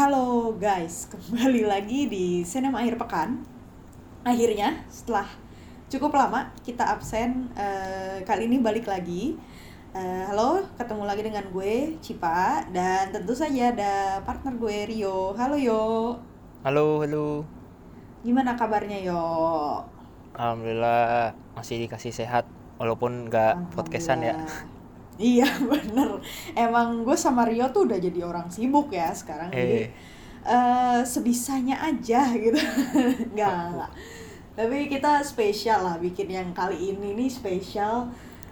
Halo guys, kembali lagi di Sinema Akhir Pekan. Akhirnya setelah cukup lama kita absen, eh, kali ini balik lagi. Eh, halo, ketemu lagi dengan gue Cipa dan tentu saja ada partner gue Rio. Halo Yo, Halo, halo. gimana kabarnya Yo? Alhamdulillah masih dikasih sehat walaupun nggak podcastan ya. Iya bener, emang gue sama Rio tuh udah jadi orang sibuk ya sekarang. Jadi Eh. eh, sebisanya aja gitu, nggak nggak. Tapi kita spesial lah bikin yang kali ini nih spesial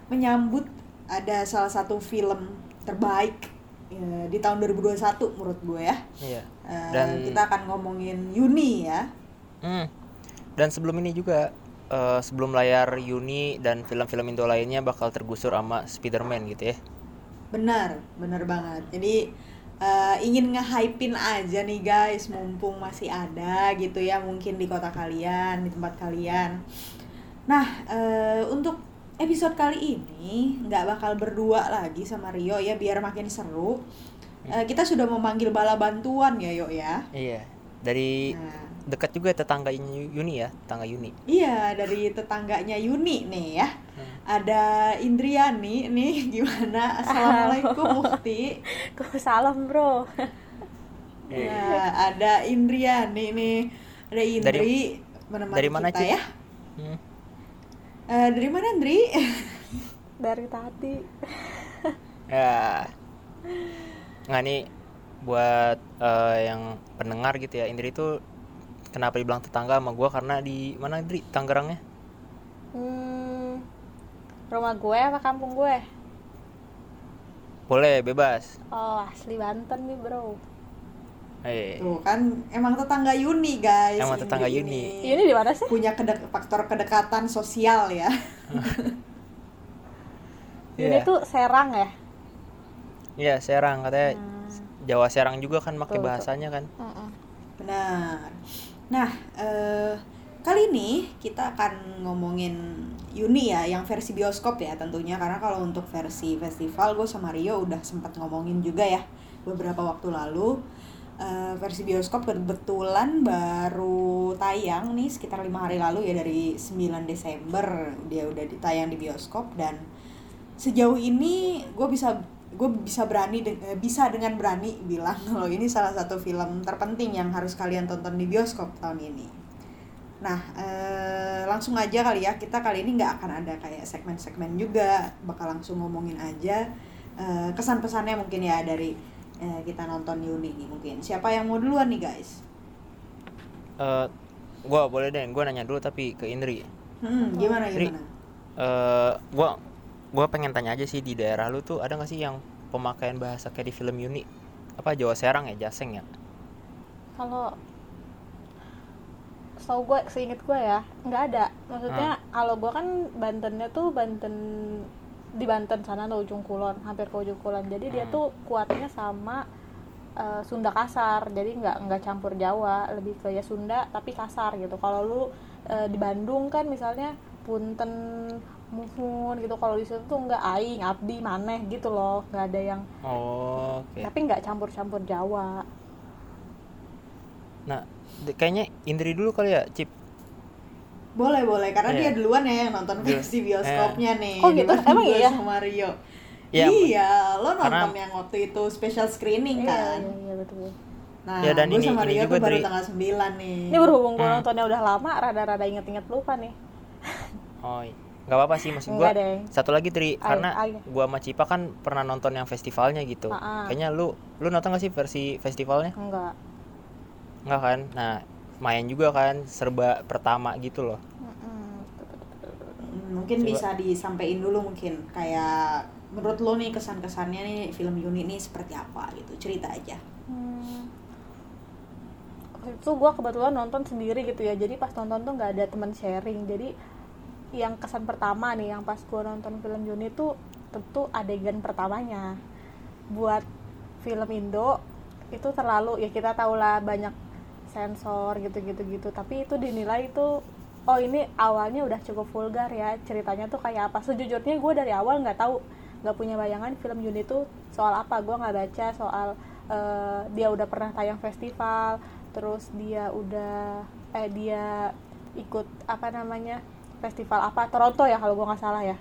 menyambut ada salah satu film terbaik eh, di tahun 2021 menurut gue ya. Iya. Eh, Dan- kita akan ngomongin Yuni ya. Hmm. Dan sebelum ini juga eh, sebelum layar Yuni dan film-film Indo lainnya bakal tergusur sama Spider-Man gitu ya. Benar, benar banget. Jadi eh, ingin nge-hypein aja nih guys, mumpung masih ada gitu ya, mungkin di kota kalian, di tempat kalian. Nah, eh, untuk episode kali ini nggak bakal berdua lagi sama Rio ya, biar makin seru. Eh, kita sudah memanggil bala bantuan ya, Yo ya. Iya. Dari Nah, dekat juga tetangga Yuni ya, tetangga Yuni. iya dari tetangganya Yuni nih ya. Hmm. Ada Indriani nih, gimana? Assalamualaikum Mufti. Salam bro. Ya, ada Indriani nih. Ada Indri Dari- menemani dari mana, kita Cik? ya. Hmm. Eh, dari mana, Indri? Dari tadi. Ya. Nggak nih buat eh, yang pendengar gitu ya, Indri itu kenapa dibilang tetangga sama gua karena di mana Indri? Tangerangnya? Hmm, rumah gue apa kampung gue? Boleh, bebas. Oh asli Banten nih bro. Eh. Tuh kan emang tetangga Yuni, guys. Emang tetangga ini. Yuni. Ini di mana sih? Punya kedek- faktor kedekatan sosial ya. Ini Iya. tuh Serang ya. Iya, Serang katanya Hmm. Jawa Serang juga kan pakai bahasanya kan. Mm-mm. Benar. Nah, eh, kali ini kita akan ngomongin Yuni ya, yang versi bioskop ya tentunya karena kalau untuk versi festival gue sama Rio udah sempat ngomongin juga ya beberapa waktu lalu. Eh, versi bioskop kebetulan baru tayang nih sekitar lima hari lalu ya dari 9 Desember dia udah ditayang di bioskop dan sejauh ini gue bisa gue bisa berani de- eh, bisa dengan berani bilang kalau ini salah satu film terpenting yang harus kalian tonton di bioskop tahun ini. Nah eh, langsung aja kali ya kita kali ini nggak akan ada kayak segmen-segmen juga bakal langsung ngomongin aja eh, kesan pesannya mungkin ya dari eh, kita nonton Yuni nih mungkin siapa yang mau duluan nih guys? Eh, gua boleh deh, gua nanya dulu tapi ke Indri. Hmm, gimana Indri. gimana? Eh, gua gua pengen tanya aja sih di daerah lu tuh ada nggak sih yang pemakaian bahasa kayak di film Yuni? Apa Jawa Serang ya, Jaseng ya? Kalau setahu gue, seinget gue ya, nggak ada. Maksudnya kalau gue kan Bantennya tuh Banten di Banten sana tuh ujung kulon, hampir ke ujung kulon. Jadi dia Hmm. tuh kuatnya sama eh, Sunda kasar. Jadi nggak nggak campur Jawa, lebih ke ya Sunda tapi kasar gitu. Kalau lu eh, di Bandung kan misalnya punten muhun gitu kalau di situ tuh nggak aing abdi maneh gitu loh nggak ada yang Oh, oke. tapi nggak campur-campur Jawa Nah, kayaknya Indri dulu kali ya, Cip. Boleh boleh karena Iya. dia duluan ya yang nonton Dulu. versi bioskopnya nih. Oh, gitu? Emang iya? Sama Rio. Iya, iya, lo nonton karena- yang waktu itu special screening kan. iya, iya betul Nah, Ya, dan gue ini- sama Rio juga tuh baru dari- tanggal 9 nih. ini berhubung gue Hmm. nontonnya udah lama rada-rada inget-inget lupa nih Oh, iya. Nggak apa-apa sih maksud deh. Satu lagi Tri, Ayo, karena ayo. gua sama Cipa kan pernah nonton yang festivalnya gitu. Ah. Kayaknya lu lu nonton gak sih versi festivalnya? enggak Enggak kan? Nah, main juga kan serba pertama gitu loh. Mungkin Coba. bisa disampaikan dulu mungkin kayak menurut lo nih kesan-kesannya nih film Yuni ini seperti apa gitu. Cerita aja. Hmm. Itu gue kebetulan nonton sendiri gitu ya jadi pas nonton tuh nggak ada teman sharing jadi yang kesan pertama nih yang pas gue nonton film Yuni tuh tentu adegan pertamanya. Buat film Indo itu terlalu ya kita tahu lah banyak sensor gitu-gitu gitu tapi itu dinilai itu oh ini awalnya udah cukup vulgar ya ceritanya tuh kayak apa. Sejujurnya gue dari awal nggak tahu nggak punya bayangan film Yuni itu soal apa. Gue nggak baca soal eh, dia udah pernah tayang festival terus dia udah eh dia ikut apa namanya festival apa Toronto ya kalau gue nggak salah ya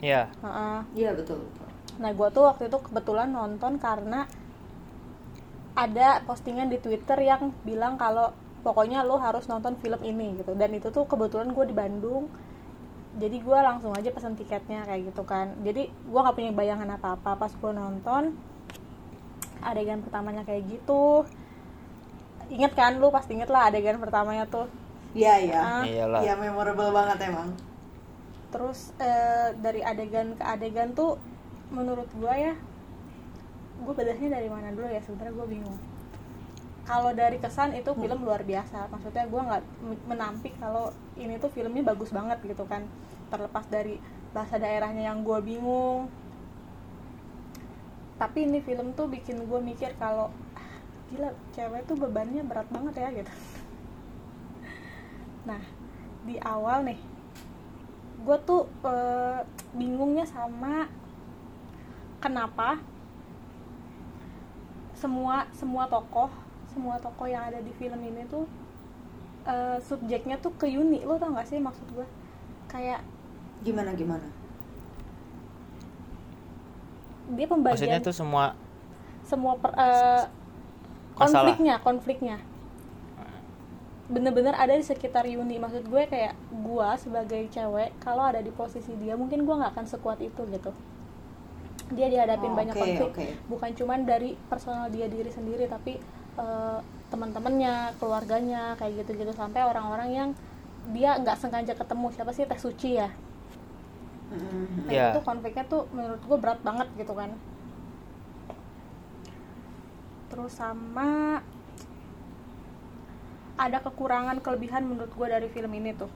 Iya. Heeh. Iya betul. betul. Nah, gue tuh waktu itu kebetulan nonton karena ada postingan di Twitter yang bilang kalau pokoknya lo harus nonton film ini gitu. Dan itu tuh kebetulan gue di Bandung. Jadi gue langsung aja pesen tiketnya kayak gitu kan. Jadi gue nggak punya bayangan apa-apa pas gue nonton adegan pertamanya kayak gitu. Ingat kan lu pasti inget lah adegan pertamanya tuh. Iya iya. Ah. Iyalah. Iya memorable banget emang. terus eh, dari adegan ke adegan tuh menurut gua ya gue bedahnya dari mana dulu ya sebenarnya gue bingung kalau dari kesan itu film luar biasa maksudnya gua nggak menampik kalau ini tuh filmnya bagus banget gitu kan terlepas dari bahasa daerahnya yang gua bingung tapi ini film tuh bikin gue mikir kalau "Ah, gila cewek tuh bebannya berat banget ya gitu nah di awal nih gue tuh eh, bingungnya sama kenapa semua semua tokoh semua tokoh yang ada di film ini tuh eh, subjeknya tuh ke Yuni lo tau gak sih maksud gue kayak Gimana gimana? dia pembagian Maksudnya tuh semua semua per- eh, Masalah. konfliknya konfliknya bener-bener ada di sekitar Yuni maksud gue kayak gue sebagai cewek kalau ada di posisi dia mungkin gue nggak akan sekuat itu gitu dia dihadapin Oh, banyak oke, konflik oke. bukan cuman dari personal dia diri sendiri tapi eh, teman-temannya keluarganya kayak gitu-gitu sampai orang-orang yang dia nggak sengaja ketemu siapa sih Teh Suci ya Mm-mm. Nah Iya. itu konfliknya tuh menurut gue berat banget gitu kan. Terus sama ada kekurangan kelebihan menurut gue dari film ini tuh.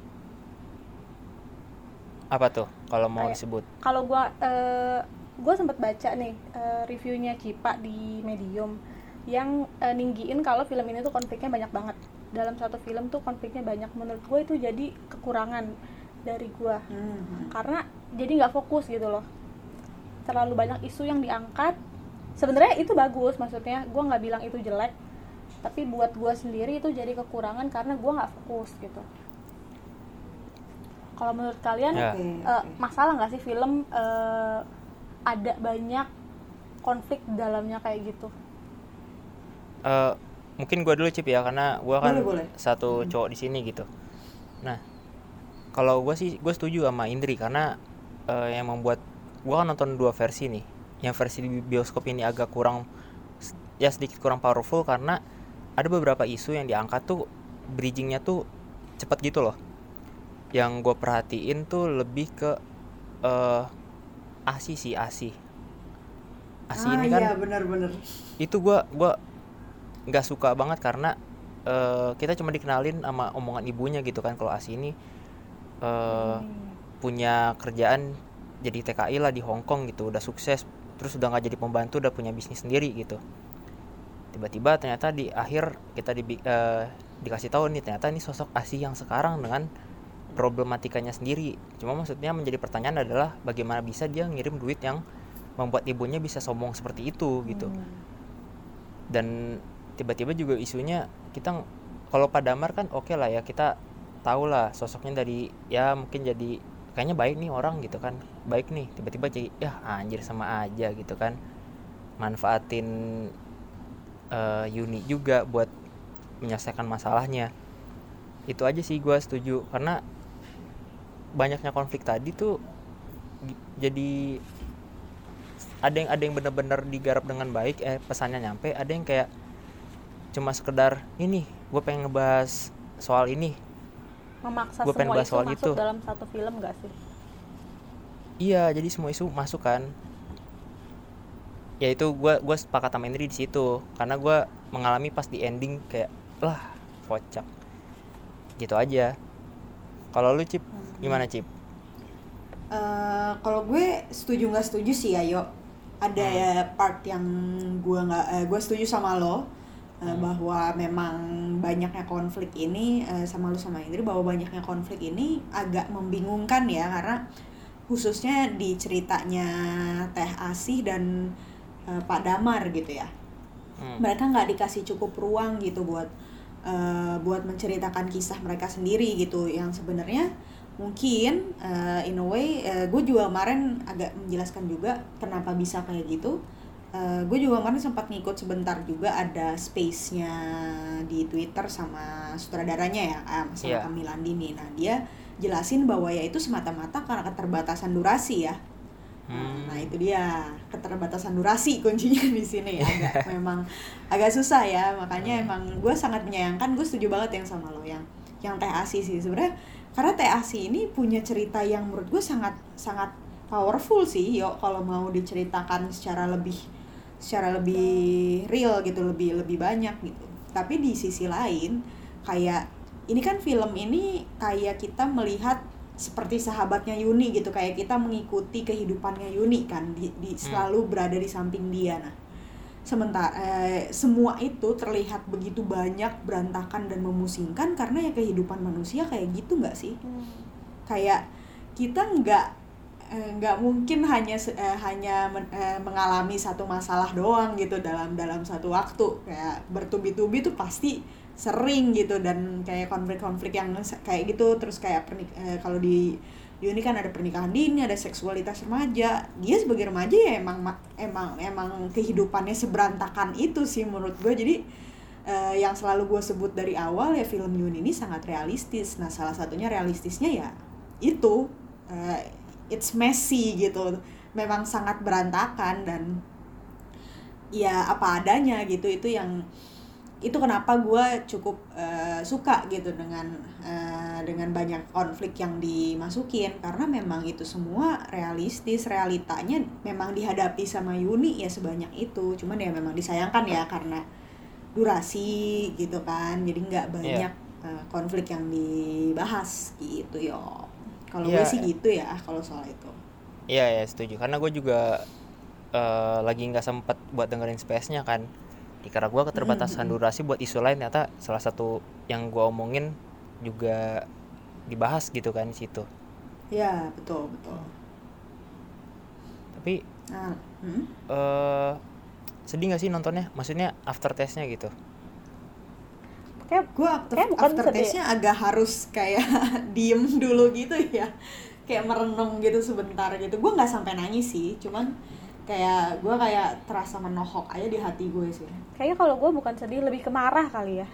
apa tuh kalau mau Kayak- disebut? Kalau gue eh gue sempat baca nih eh, reviewnya Cipa di Medium yang eh, ninggiin kalau film ini tuh konfliknya banyak banget. Dalam satu film tuh konfliknya banyak. Menurut gue itu jadi kekurangan dari gue. Mhm. karena jadi nggak fokus gitu loh terlalu banyak isu yang diangkat sebenarnya itu bagus maksudnya gue nggak bilang itu jelek tapi buat gue sendiri itu jadi kekurangan karena gue nggak fokus gitu kalau menurut kalian Ya. Oke, eh, oke. masalah nggak sih film eh, ada banyak konflik di dalamnya kayak gitu Eh, mungkin gua dulu cip ya karena gua kan Boleh, boleh. satu cowok di sini gitu. Nah, kalau gua sih gue setuju sama Indri karena eh, yang membuat gua kan nonton dua versi nih. Yang versi di bioskop ini agak kurang ya sedikit kurang powerful karena ada beberapa isu yang diangkat tuh bridgingnya tuh cepet gitu loh. Yang gue perhatiin tuh lebih ke eh ASI sih ASI. ASI ah ini kan iya benar-benar. itu gua gua nggak suka banget karena eh, kita cuma dikenalin sama omongan ibunya gitu kan kalau Asi ini eh, punya kerjaan jadi TKI lah di Hong Kong gitu udah sukses terus udah nggak jadi pembantu udah punya bisnis sendiri gitu tiba-tiba ternyata di akhir kita di, eh, dikasih tahu nih ternyata ini sosok Asi yang sekarang dengan problematikanya sendiri. Cuma maksudnya menjadi pertanyaan adalah bagaimana bisa dia ngirim duit yang membuat ibunya bisa sombong seperti itu gitu. Hmm. dan tiba-tiba juga isunya kita kalau Pak Damar kan oke lah ya kita tahu lah sosoknya dari ya mungkin jadi kayaknya baik nih orang gitu kan baik nih. Tiba-tiba jadi ya anjir sama aja gitu kan. Manfaatin eh, Yuni juga buat menyelesaikan masalahnya. Itu aja sih gua setuju karena banyaknya konflik tadi tuh jadi ada yang ada yang benar-benar digarap dengan baik eh pesannya nyampe ada yang kayak cuma sekedar ini gue pengen ngebahas soal ini. Memaksa Gua pengen semua bahas isu soal masuk itu. dalam satu film gak sih? Iya jadi semua isu masuk kan ya itu gue gue sepakat sama Indri di situ. Karena gue mengalami pas di ending kayak lah kocak. Gitu aja. Kalau lu cip gimana cip? Eh, kalau gue setuju nggak setuju sih ya yo. Ada Hmm. ya part yang gue nggak eh, gue setuju sama lo eh, Hmm. bahwa memang banyaknya konflik ini eh, sama lo sama Indri bahwa banyaknya konflik ini agak membingungkan ya. Karena khususnya di ceritanya Teh Asih dan eh, Pak Damar gitu ya. Hmm. mereka nggak dikasih cukup ruang gitu buat eh, buat menceritakan kisah mereka sendiri gitu. Yang sebenarnya mungkin eh, in a way gue juga kemarin agak menjelaskan juga kenapa bisa kayak gitu. Gue juga kemarin sempat ngikut sebentar juga ada space-nya di Twitter sama sutradaranya ya sama Iya. Kamil Andini nah dia jelasin bahwa ya itu semata-mata karena keterbatasan durasi ya Hmm. Nah itu dia. Keterbatasan durasi kuncinya di sini. Agak memang agak susah ya. Makanya Hmm. emang gue sangat menyayangkan. Gue setuju banget yang sama lo yang yang Teh Asi sih. Sebenarnya karena Teh Asi ini punya cerita yang menurut gue sangat sangat powerful sih yo. Kalau mau diceritakan secara lebih secara lebih real gitu lebih lebih banyak gitu. Tapi di sisi lain kayak ini kan film ini kayak kita melihat seperti sahabatnya Yuni gitu kayak kita mengikuti kehidupannya Yuni kan di, di- selalu berada di samping dia. Nah sementara eh, semua itu terlihat begitu banyak berantakan dan memusingkan karena ya kehidupan manusia kayak gitu nggak sih? Hmm. kayak kita nggak eh, nggak mungkin hanya eh, hanya men- eh, mengalami satu masalah doang gitu dalam dalam satu waktu. Kayak bertubi-tubi tuh pasti sering gitu dan kayak konflik-konflik yang kayak gitu. Terus kayak pernik- eh, kalau di Yuni kan ada pernikahan dini ada seksualitas remaja. Dia sebagai remaja ya emang ma- emang emang kehidupannya seberantakan itu sih menurut gue jadi eh, yang selalu gue sebut dari awal ya film Yuni ini sangat realistis. Nah salah satunya realistisnya ya itu eh, it's messy gitu. Memang sangat berantakan dan ya apa adanya gitu. Itu yang itu kenapa gue cukup eh, suka gitu dengan eh, dengan banyak konflik yang dimasukin. Karena memang itu semua realistis realitanya memang dihadapi sama Yuni ya sebanyak itu. Cuman ya memang disayangkan ya karena durasi gitu kan. Jadi nggak banyak eh, konflik yang dibahas gitu yo. Kalau gue Iya. sih gitu ya kalau soal itu. Iya ya setuju. Karena gue juga eh, lagi nggak sempet buat dengerin space-nya kan Di- karena gue keterbatasan durasi buat isu lain ternyata salah satu yang gue omongin juga dibahas gitu kan di situ. Ya betul betul. Tapi nah hmm? eh sedih nggak sih nontonnya? Maksudnya after testnya gitu? Kayak gue after, Kayak bukan after sedih. taste-nya agak harus kayak diem dulu gitu ya. Kayak merenung gitu sebentar gitu. Gue nggak sampai nangis sih cuman kayak gue kayak terasa menohok aja di hati gue sih. Kayaknya kalau gue bukan sedih lebih ke marah kali ya.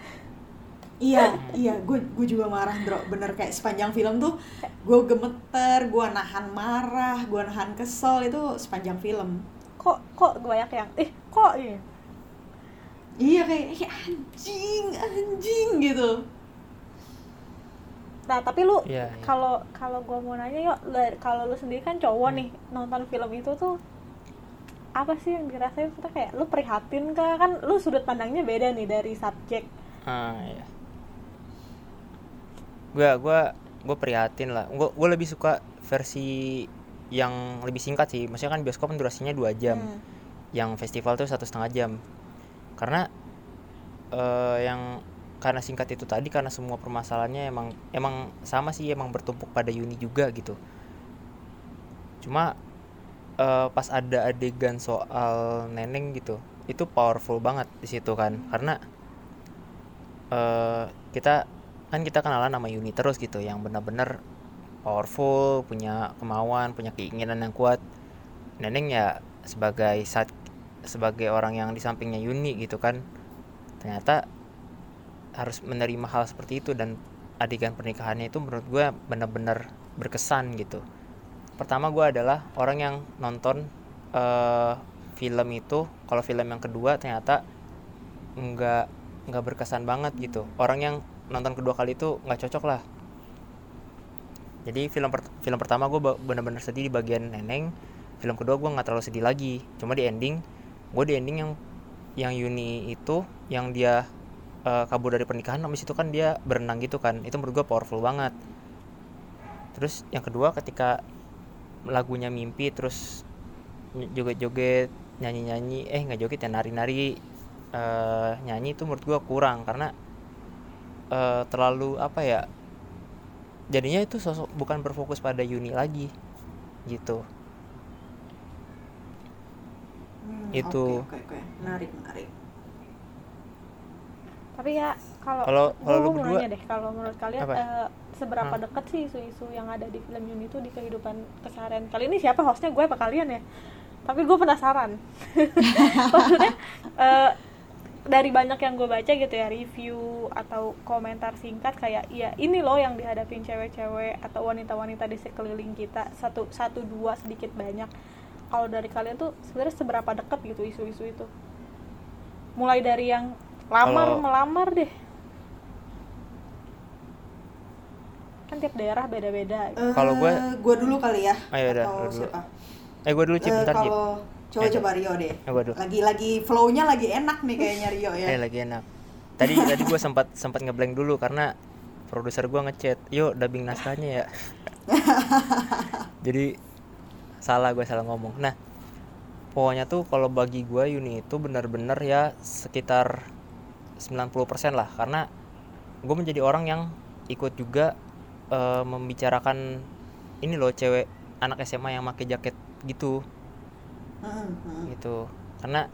Iya iya gue gue juga marah bro bener kayak sepanjang film tuh gue gemeter gue nahan marah gue nahan kesel itu sepanjang film. Kok kok banyak yang ih kok ini? Iya kayak "Ih, anjing anjing gitu. Nah tapi lu Iya, iya. kalau kalau gue mau nanya yuk lu- kalau lu sendiri kan cowok Hmm. nih nonton film itu tuh apa sih yang dirasain? Kita kayak lu prihatin kah? Kan lu sudut pandangnya beda nih dari subjek. Ah ya gue gua gue prihatin lah. Gue gue lebih suka versi yang lebih singkat sih. Maksudnya kan bioskop kan durasinya dua jam. Hmm. yang festival tuh satu setengah jam. Karena eh, yang karena singkat itu tadi karena semua permasalahannya emang emang sama sih emang bertumpuk pada Yuni juga gitu. Cuma eh, pas ada adegan soal neneng gitu itu powerful banget di situ kan. Karena eh kita kan kita kenalan sama Yuni terus gitu yang benar-benar powerful punya kemauan punya keinginan yang kuat. Neneng ya sebagai saat sebagai orang yang di sampingnya Yuni gitu kan ternyata harus menerima hal seperti itu. Dan adegan pernikahannya itu menurut gue benar-benar berkesan gitu pertama gue adalah orang yang nonton eh, film itu. Kalau film yang kedua ternyata nggak nggak berkesan banget gitu. Orang yang nonton kedua kali itu nggak cocok lah. Jadi film per- film pertama gue benar-benar sedih di bagian neneng. Film kedua gue nggak terlalu sedih lagi. Cuma di ending gue di ending yang yang Yuni itu yang dia eh, kabur dari pernikahan habis itu kan dia berenang gitu kan. Itu menurut gue powerful banget. Terus yang kedua ketika lagunya mimpi terus joget-joget nyanyi-nyanyi eh nggak joget ya nari-nari eh, nyanyi itu menurut gue kurang karena eh, terlalu apa ya jadinya itu sosok bukan berfokus pada Yuni lagi gitu Hmm, Itu. menarik menarik tapi ya kalau Kalau- lu berdua- deh kalau menurut kalian Apa? eh, seberapa Hmm. dekat sih isu-isu yang ada di film Yuni itu di kehidupan keseharian kali ini? Siapa hostnya? Gue apa kalian ya? Tapi gue penasaran. Maksudnya eh, dari banyak yang gue baca gitu ya review atau komentar singkat kayak iya ini loh yang dihadapin cewek-cewek atau wanita-wanita di sekeliling kita satu satu dua sedikit banyak. Kalau dari kalian tuh sebenarnya seberapa dekat gitu isu-isu itu? Mulai dari yang lamar Kalau- melamar deh kan tiap daerah beda-beda. Gitu. Kalau Eh, gua- gua dulu kali ya Ayo udah, atau lu dulu. siapa? Eh gue dulu cip Eh, bentar cip. kalau coba Eh, coba Rio deh. Eh, gua dulu. lagi lagi flow-nya lagi enak nih kayaknya Rio ya. Eh lagi enak. Tadi tadi gue sempat sempat ngeblank dulu karena produser gue ngechat yuk dubbing naskahnya ya. Jadi salah gue salah ngomong. Nah pokoknya tuh kalau bagi gue Yuni itu benar-benar ya sekitar 90% lah. Karena gue menjadi orang yang ikut juga eh, membicarakan ini loh cewek anak SMA yang pakai jaket gitu. Gitu. Karena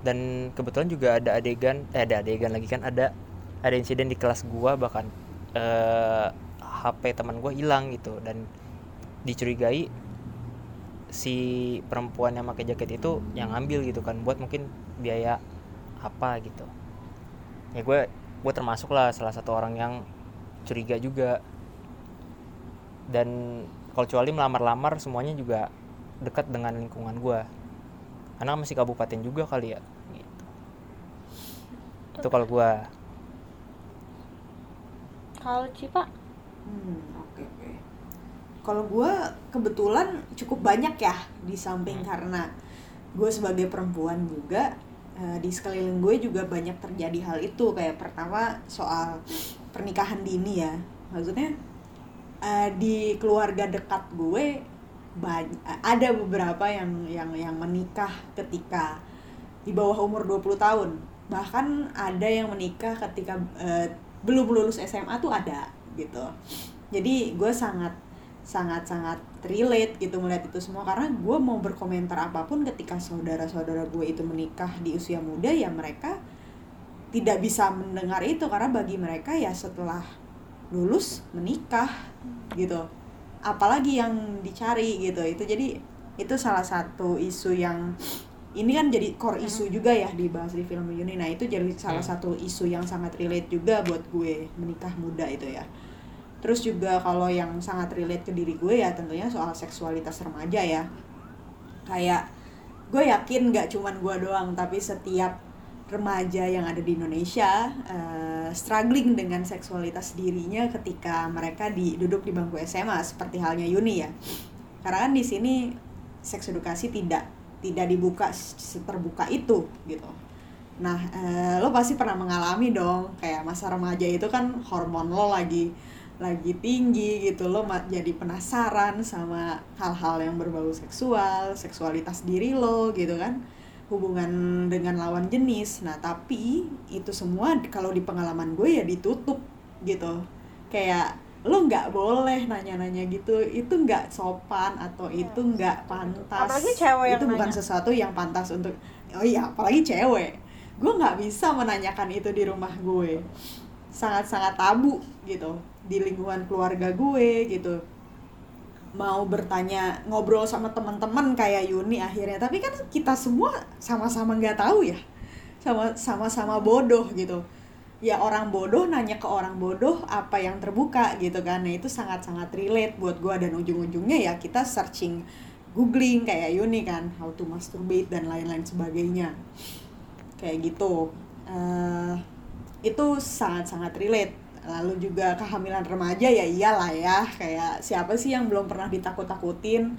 dan kebetulan juga ada adegan eh ada adegan lagi kan ada ada insiden di kelas gua bahkan eh, HP teman gua hilang gitu. Dan dicurigai si perempuan yang pakai jaket itu yang ngambil gitu kan buat mungkin biaya apa gitu. Ya gue gue termasuk lah salah satu orang yang curiga juga dan kalau kecuali melamar-lamar semuanya juga dekat dengan lingkungan gua. Karena masih kabupaten juga kali ya gitu. itu kalau gua. Kalau Cipa? Hmm, oke oke. Kalau gue kebetulan cukup banyak ya di samping karena gue sebagai perempuan juga eh, di sekeliling gue juga banyak terjadi hal itu. Kayak pertama soal pernikahan dini ya. Maksudnya eh, di keluarga dekat gue ada beberapa yang yang yang menikah ketika di bawah umur 20 tahun. Bahkan ada yang menikah ketika eh, belum lulus SMA tuh ada gitu. Jadi gue sangat sangat sangat relate gitu melihat itu semua. Karena gue mau berkomentar apa pun ketika saudara-saudara gue itu menikah di usia muda ya mereka tidak bisa mendengar itu. Karena bagi mereka ya setelah lulus menikah gitu. Apalagi yang dicari gitu. Itu jadi itu salah satu isu yang ini kan jadi core isu juga ya dibahas di film Yuni nah itu jadi salah Hmm. satu isu yang sangat relate juga buat gue menikah muda itu ya. Terus juga kalau yang sangat relate ke diri gue ya tentunya soal seksualitas remaja ya. Kayak gue yakin nggak cuman gue doang tapi setiap remaja yang ada di Indonesia eh, struggling dengan seksualitas dirinya ketika mereka di duduk di bangku SMA seperti halnya Yuni ya. Karena kan di sini seks edukasi tidak tidak dibuka seterbuka itu gitu. Nah eh, lo pasti pernah mengalami dong kayak masa remaja itu kan hormon lo lagi lagi tinggi gitu lo jadi penasaran sama hal-hal yang berbau seksual seksualitas diri lo gitu kan hubungan dengan lawan jenis. Nah tapi itu semua kalau di pengalaman gue ya ditutup gitu. Kayak lo nggak boleh nanya-nanya gitu. Itu nggak sopan atau itu nggak pantas. Apalagi cewek yang itu bukan nanya. sesuatu yang pantas untuk oh iya apalagi cewek. Gue nggak bisa menanyakan itu di rumah gue. Sangat-sangat tabu gitu di lingkungan keluarga gue gitu mau bertanya ngobrol sama teman-teman kayak Yuni akhirnya. Tapi kan kita semua sama-sama nggak tahu ya. Sama sama-sama bodoh gitu. Ya orang bodoh nanya ke orang bodoh apa yang terbuka gitu kan. Nah itu sangat-sangat relate buat gue dan ujung-ujungnya ya kita searching googling kayak Yuni kan. How to masturbate dan lain-lain sebagainya. Kayak gitu. Eh, itu sangat-sangat relate lalu juga kehamilan remaja ya iyalah ya. Kayak siapa sih yang belum pernah ditakut-takutin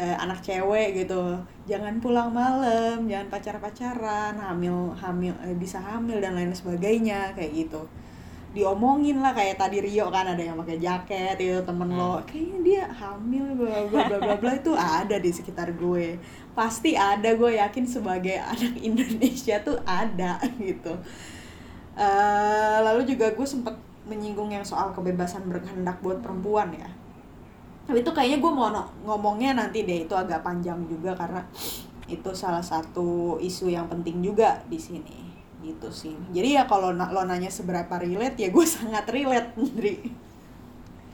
eh, anak cewek gitu. Jangan pulang malam jangan pacar-pacaran hamil hamil eh, bisa hamil dan lain sebagainya kayak gitu. Diomongin lah kayak tadi Rio kan ada yang pakai jaket itu temen lo kayaknya dia hamil bla bla bla bla bla itu ada di sekitar gue. Pasti ada gue yakin sebagai anak Indonesia tuh ada gitu. Eh, lalu juga gue sempet menyinggung yang soal kebebasan berkehendak buat perempuan ya. Tapi itu kayaknya gue mau ngomongnya nanti deh itu agak panjang juga karena itu salah satu isu yang penting juga di sini. Gitu sih. Jadi ya kalau na- lo nanya seberapa relate ya gue sangat relate Ndri.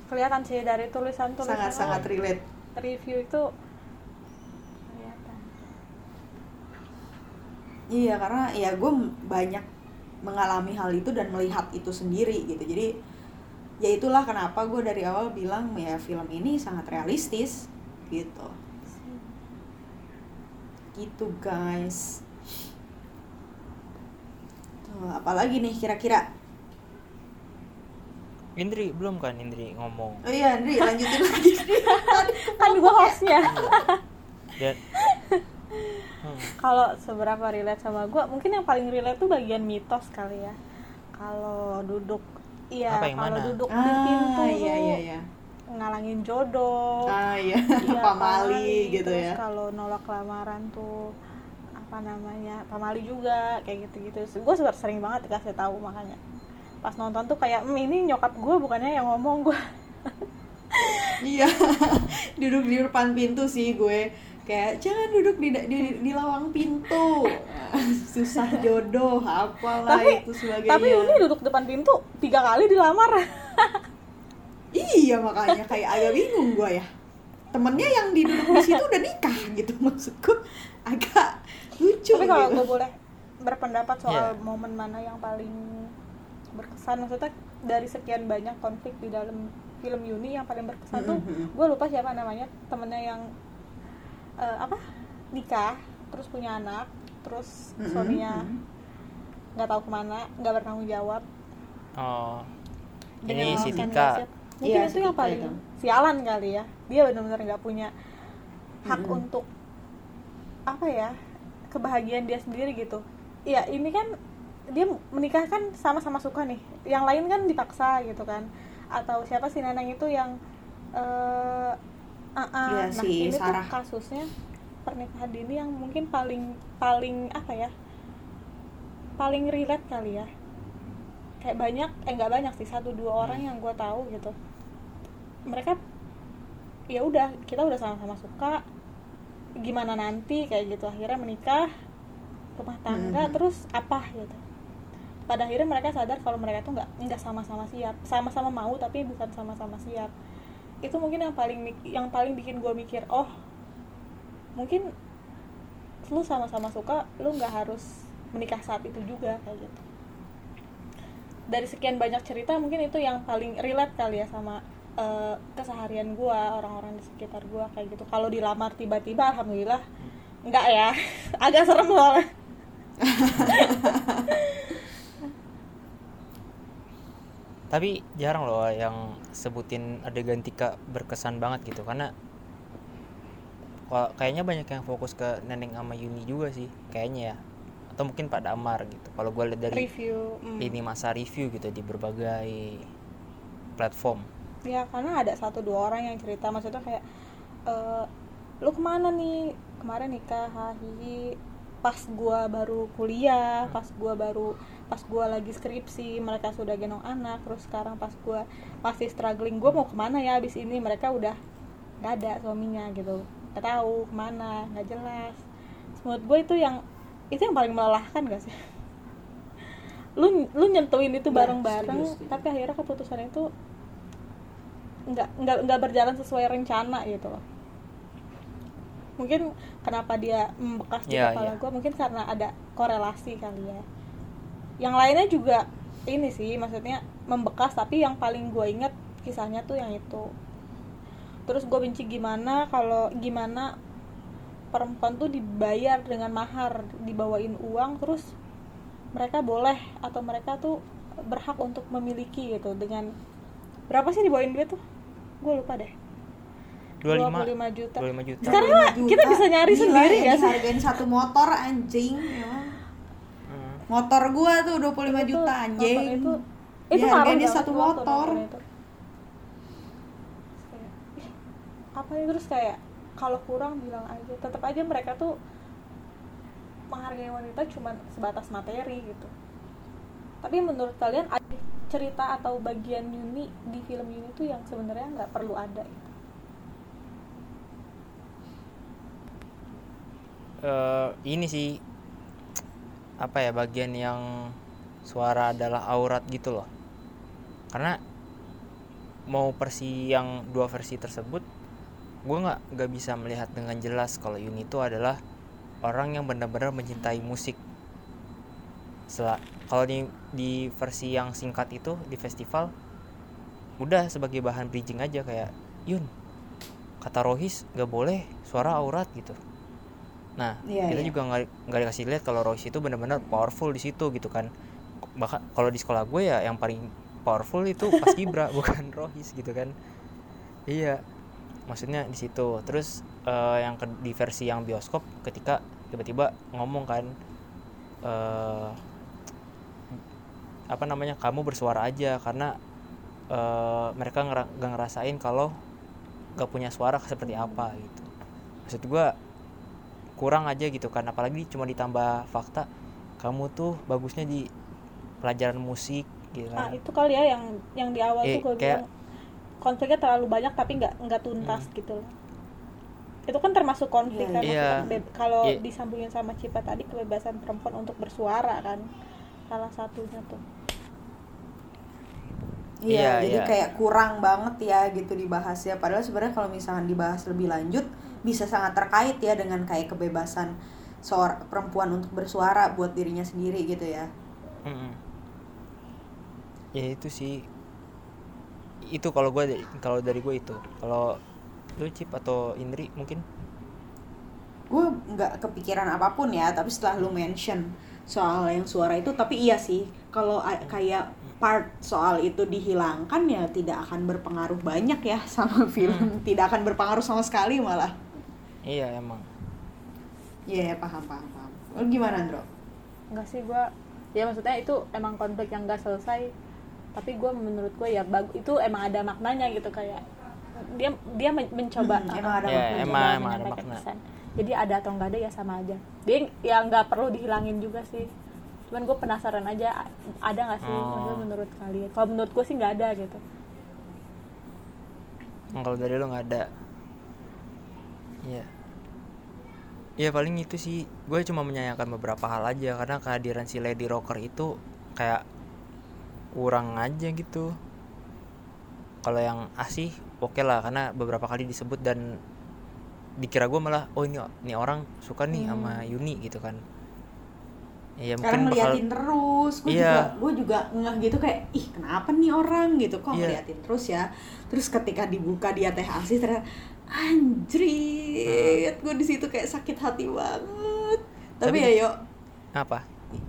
Kelihatan sih dari tulisan tulisan sangat sangat relate. Review itu kelihatan. Iya karena ya gue banyak mengalami hal itu dan melihat itu sendiri gitu. Jadi ya itulah kenapa gue dari awal bilang ya film ini sangat realistis gitu. Gitu guys. Tuh, apalagi nih kira-kira? Indri belum kan Indri ngomong? Oh iya Andri lanjutin lagi. Kan gue hostnya dan Hmm. kalau seberapa relate sama gue mungkin yang paling relate tuh bagian mitos kali ya. Kalau duduk iya kalau duduk di pintu ah iya iya iya. ngalangin jodoh. Ah iya. Iya, pamali gitu terus ya. kalau nolak lamaran tuh apa namanya pamali juga kayak gitu-gitu. Gue sering banget dikasih tahu makanya. Pas nonton tuh kayak "Hmm, ini nyokap gue bukannya yang ngomong gue Iya, duduk di depan pintu sih gue kayak jangan duduk di di, di lawang pintu susah jodoh apalah tapi itu sebagainya tapi Uni duduk depan pintu tiga kali dilamar iya makanya kayak agak bingung gue ya temennya yang di duduk di situ udah nikah gitu maksudku agak lucu tapi kalau gitu. gue boleh berpendapat soal Iya. momen mana yang paling berkesan maksudnya dari sekian banyak konflik di dalam film Yuni yang paling berkesan tuh Mhm. gue lupa siapa namanya temennya yang eh, apa? Nikah terus punya anak terus Mhm, suaminya nggak tahu ke mana nggak bertanggung jawab. Oh. Dengan ini si Tika mungkin Iya, itu si yang paling itu. sialan kali ya. Dia benar-benar nggak punya hak Mhm. untuk apa ya kebahagiaan dia sendiri gitu. Iya ini kan dia menikah kan sama-sama suka nih. Yang lain kan dipaksa gitu kan. Atau siapa sih neneng itu yang eh ah, ah. Iya, nah si ini Sarah. tuh kasusnya pernikahan dini yang mungkin paling paling apa ya paling relate kali ya kayak banyak eh nggak banyak sih satu dua orang yang gue tahu gitu mereka ya udah kita udah sama-sama suka gimana nanti kayak gitu akhirnya menikah rumah tangga Mhm. terus apa gitu pada akhirnya mereka sadar kalau mereka tuh nggak nggak sama-sama siap sama-sama mau tapi bukan sama-sama siap itu mungkin yang paling yang paling bikin gue mikir oh mungkin lu sama-sama suka lu nggak harus menikah saat itu juga kayak gitu. Dari sekian banyak cerita mungkin itu yang paling relate kali ya sama eh, keseharian gua orang-orang di sekitar gua kayak gitu. Kalau dilamar tiba-tiba alhamdulillah enggak ya. Agak serem soalnya tapi jarang loh yang sebutin adegan Tika berkesan banget gitu karena kayaknya banyak yang fokus ke Neneng sama Yuni juga sih kayaknya ya. Atau mungkin Pak Damar gitu. Kalau gue lihat dari review mm. ini masa review gitu di berbagai platform. Ya karena ada satu dua orang yang cerita maksudnya kayak eh, lu ke mana nih? Kemarin nikah hahihi pas gua baru kuliah pas gua baru pas gua lagi skripsi mereka sudah gendong anak terus sekarang pas gua masih struggling gua mau ke mana ya abis ini? Mereka udah nggak ada suaminya gitu. Nggak tahu ke mana nggak jelas. Menurut gue itu yang itu yang paling melelahkan gak sih? Lu lu nyentuhin itu Ya, bareng-bareng setuju. tapi akhirnya keputusan itu nggak nggak nggak berjalan sesuai rencana gitu loh mungkin kenapa dia membekas di Iya, kepala iya. gue mungkin karena ada korelasi kali ya. Yang lainnya juga ini sih maksudnya membekas tapi yang paling gue inget kisahnya tuh yang itu. Terus gue benci gimana kalau gimana perempuan tuh dibayar dengan mahar dibawain uang terus mereka boleh atau mereka tuh berhak untuk memiliki gitu. Dengan berapa sih dibawain duit tuh? Gue lupa deh 25 25 juta 25 juta Sekarang mah kita bisa nyari Gila sendiri ya, ya sih? satu motor anjing emang. Hmm. motor gua tuh 25 Itu- juta anjing motor itu itu marah dia banget satu motor. itu. Ih, apa ya terus kayak kalau kurang bilang aja tetap aja mereka tuh menghargai wanita cuma sebatas materi gitu tapi menurut kalian ada cerita atau bagian Yuni di film Yuni tuh yang sebenarnya nggak perlu ada gitu eh, ini sih apa ya bagian yang suara adalah aurat gitu loh. Karena mau versi yang dua versi tersebut gue nggak nggak bisa melihat dengan jelas kalau Yuni itu adalah orang yang benar-benar mencintai musik. Sela- kalau di di versi yang singkat itu di festival udah sebagai bahan bridging aja kayak Yun kata Rohis nggak boleh suara aurat gitu nah Iya, kita iya. juga nggak dikasih lihat kalau Rohis itu benar-benar powerful di situ gitu kan. Bahkan kalau di sekolah gue ya yang paling powerful itu pas Kibra bukan Rohis gitu kan. Iya maksudnya di situ. Terus eh, yang ke- di versi yang bioskop ketika tiba-tiba ngomong kan eh apa namanya kamu bersuara aja karena eh, mereka nggak ngerasain kalau gak punya suara seperti apa gitu. Maksud gua kurang aja gitu kan apalagi cuma ditambah fakta kamu tuh bagusnya di pelajaran musik gitu nah kan itu kali ya yang yang di awal Eh, tuh gue kayak- bilang konfliknya terlalu banyak tapi nggak nggak tuntas Hmm. gitu loh itu kan termasuk konflik Iya, kan iya. maksudnya be- kalau Iya. disambungin sama Cipa tadi kebebasan perempuan untuk bersuara kan salah satunya tuh Iya, Iya, jadi iya. kayak kurang banget ya gitu dibahas ya. Padahal sebenarnya kalau misalkan dibahas lebih lanjut bisa sangat terkait ya dengan kayak kebebasan seorang perempuan untuk bersuara buat dirinya sendiri gitu ya. Mm-mm. ya itu sih itu kalau gue kalau dari gue itu kalau lu Cip atau Indri mungkin Gue nggak kepikiran apa pun ya, tapi setelah lu mention soal yang suara itu, tapi iya sih kalau kayak part soal itu dihilangkan ya tidak akan berpengaruh banyak ya sama film, tidak akan berpengaruh sama sekali malah. Iya emang Iya, paham, paham, paham. Lu gimana, Andro? enggak sih gue ya maksudnya itu emang konflik yang nggak selesai tapi gue menurut gue ya bagus itu emang ada maknanya gitu kayak dia dia men- mencoba Hmm, emang ada mencoba emang- emang ada makna. pesan. jadi ada atau nggak ada ya sama aja dia ya nggak perlu dihilangin juga sih cuman gue penasaran aja ada nggak sih Oh. maksudnya menurut kalian kalau menurut gue sih nggak ada gitu kalau dari lu nggak ada iya ya paling itu sih gue cuma menyayangkan beberapa hal aja karena kehadiran si Lady Rocker itu kayak kurang aja gitu kalau yang asih oke lah karena beberapa kali disebut dan dikira gue malah oh ini ini orang suka nih sama Yuni gitu kan ya Karena mungkin bakal ngeliatin terus, gue Iya. juga gue juga ngeh gitu kayak ih kenapa nih orang gitu kok Iya. ngeliatin terus ya. Terus ketika dibuka dia teh asih ternyata anjrit, gue di situ kayak sakit hati banget. Tapi, Tapi- ya yuk apa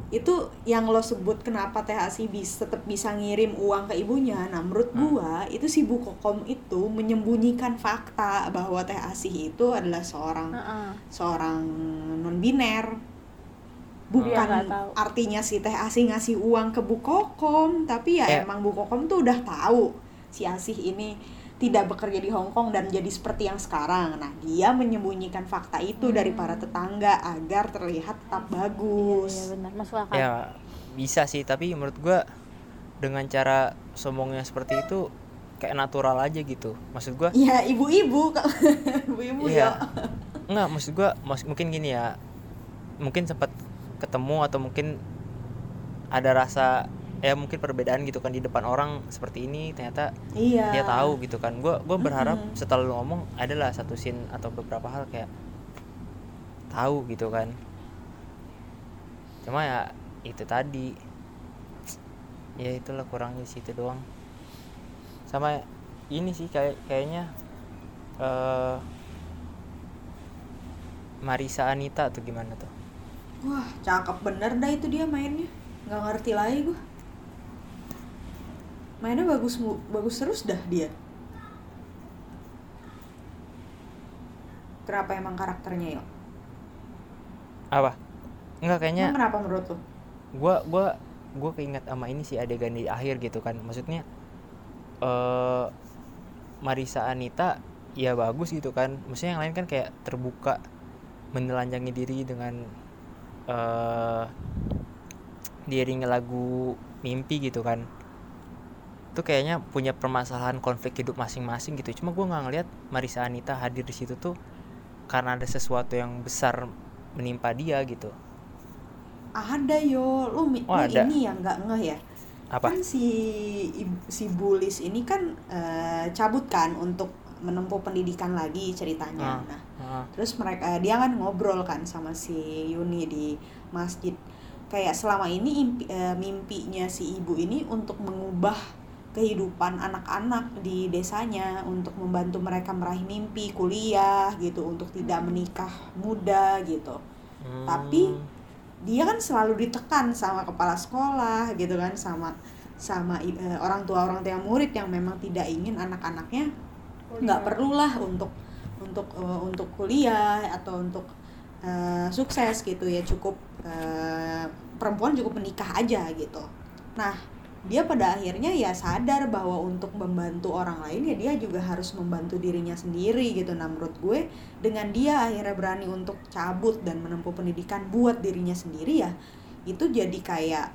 itu yang lo sebut kenapa teh asih bisa tetap bisa ngirim uang ke ibunya. Nah menurut Hmm. gua itu si Bu Kokom itu menyembunyikan fakta bahwa teh asih itu adalah seorang Heeh. seorang non biner bukan artinya si teh asih ngasih uang ke Bu Kokom tapi ya Ya. emang Bu Kokom tuh udah tahu si asih ini tidak bekerja di Hong Kong dan jadi seperti yang sekarang. Nah dia menyembunyikan fakta itu dari para tetangga agar terlihat tetap iya, iya bagus. benar. Masuk akal. Ya bisa sih tapi menurut gua dengan cara sombongnya seperti itu kayak natural aja gitu. Maksud gua ya ibu-ibu. Ibu-ibu ya Iya. Enggak, maksud gua mas, mungkin gini ya. Mungkin sempat ketemu atau mungkin ada rasa ya mungkin perbedaan gitu kan di depan orang seperti ini ternyata iya dia tahu gitu kan. Gua gua berharap Mm-mm. setelah lu ngomong adalah satu scene atau beberapa hal kayak tahu gitu kan. Cuma ya itu tadi ya itulah kurangnya di situ doang. Sama ini sih kayak kayaknya eh Marisa Anita tuh gimana tuh? wah cakep bener dah itu dia mainnya nggak ngerti lagi gua mainnya bagus bagus terus dah dia kenapa emang karakternya yuk Apa? Enggak kayaknya Emang kenapa menurut lo gua gua gua keinget sama ini sih adegan di akhir gitu kan. Maksudnya eh Marisa Anita ya bagus gitu kan. Maksudnya yang lain kan kayak terbuka menelanjangi diri dengan eh diiringi lagu mimpi gitu kan. Itu kayaknya punya permasalahan konflik hidup masing-masing gitu. Cuma gua nggak ngeliat Marisa Anita hadir di situ tuh karena ada sesuatu yang besar menimpa dia gitu ada yo lu, Oh, lu ada. ini yang nggak ngeh ya apa kan si si bulis ini kan eh, cabut kan untuk menempuh pendidikan lagi ceritanya Ah. nah Ah, terus mereka dia kan ngobrol kan sama si Yuni di masjid kayak selama ini impi- eh, mimpinya si ibu ini untuk mengubah kehidupan anak-anak di desanya untuk membantu mereka meraih mimpi kuliah gitu untuk tidak menikah muda gitu. Hmm, tapi dia kan selalu ditekan sama kepala sekolah gitu kan sama sama eh, orang tua orang tua murid yang memang tidak ingin anak-anaknya nggak perlulah untuk untuk eh, untuk kuliah atau untuk eh, sukses gitu ya cukup eh, perempuan cukup menikah aja gitu. Nah dia pada akhirnya ya sadar bahwa untuk membantu orang lain ya dia juga harus membantu dirinya sendiri gitu. Nah menurut gue dengan dia akhirnya berani untuk cabut dan menempuh pendidikan buat dirinya sendiri ya itu jadi kayak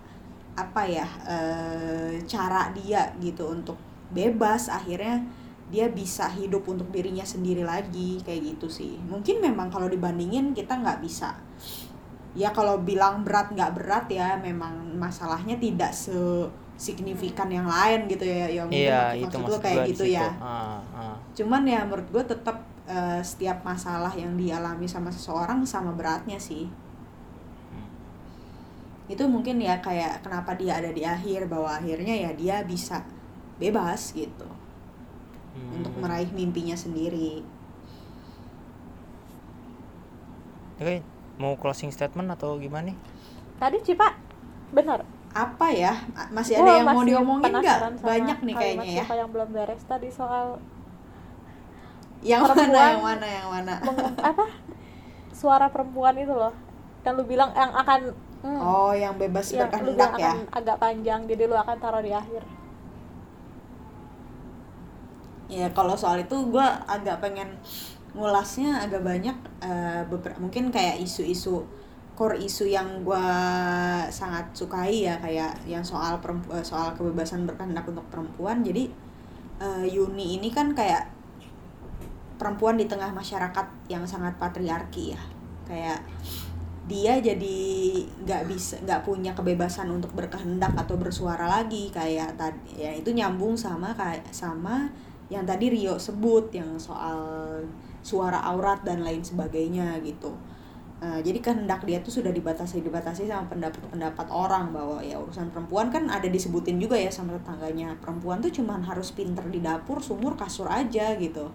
apa ya eh, cara dia gitu untuk bebas. Akhirnya dia bisa hidup untuk dirinya sendiri lagi kayak gitu sih. Mungkin memang kalau dibandingin kita nggak bisa. Ya kalau bilang berat nggak berat ya memang masalahnya tidak se signifikan yang lain gitu ya ya mungkin iya maksud itu maksud kayak gua di gitu ya. Ah, ah. cuman ya menurut gue tetap eh, setiap masalah yang dialami sama seseorang sama beratnya sih. Itu mungkin ya kayak kenapa dia ada di akhir bahwa akhirnya ya dia bisa bebas gitu. Hmm. untuk meraih mimpinya sendiri. Oke, mau closing statement atau gimana nih? tadi Cipa benar apa ya? Masih ada Gua yang mau masih diomongin nggak? banyak nih kayaknya ya. yang belum beres tadi soal yang mana yang mana yang mana? Meng- apa? Suara perempuan itu loh. Yang lu bilang yang akan hmm, oh yang bebas yang lu berkehendak ya. akan agak panjang jadi lu akan taruh di akhir. Ya kalau soal itu gue agak pengen ngulasnya agak banyak beberapa mungkin kayak isu-isu core isu yang gue sangat sukai ya kayak yang soal perempuan soal kebebasan berkehendak untuk perempuan. Jadi eh, Yuni ini kan kayak perempuan di tengah masyarakat yang sangat patriarki ya. Kayak dia jadi nggak bisa nggak punya kebebasan untuk berkehendak atau bersuara lagi. Kayak tadi ya itu nyambung sama kayak sama yang tadi Rio sebut yang soal suara aurat dan lain sebagainya gitu Eh, jadi kehendak dia tuh sudah dibatasi dibatasi sama pendapat-pendapat orang bahwa ya urusan perempuan kan ada disebutin juga ya sama tetangganya. Perempuan tuh cuman harus pinter di dapur sumur kasur aja gitu.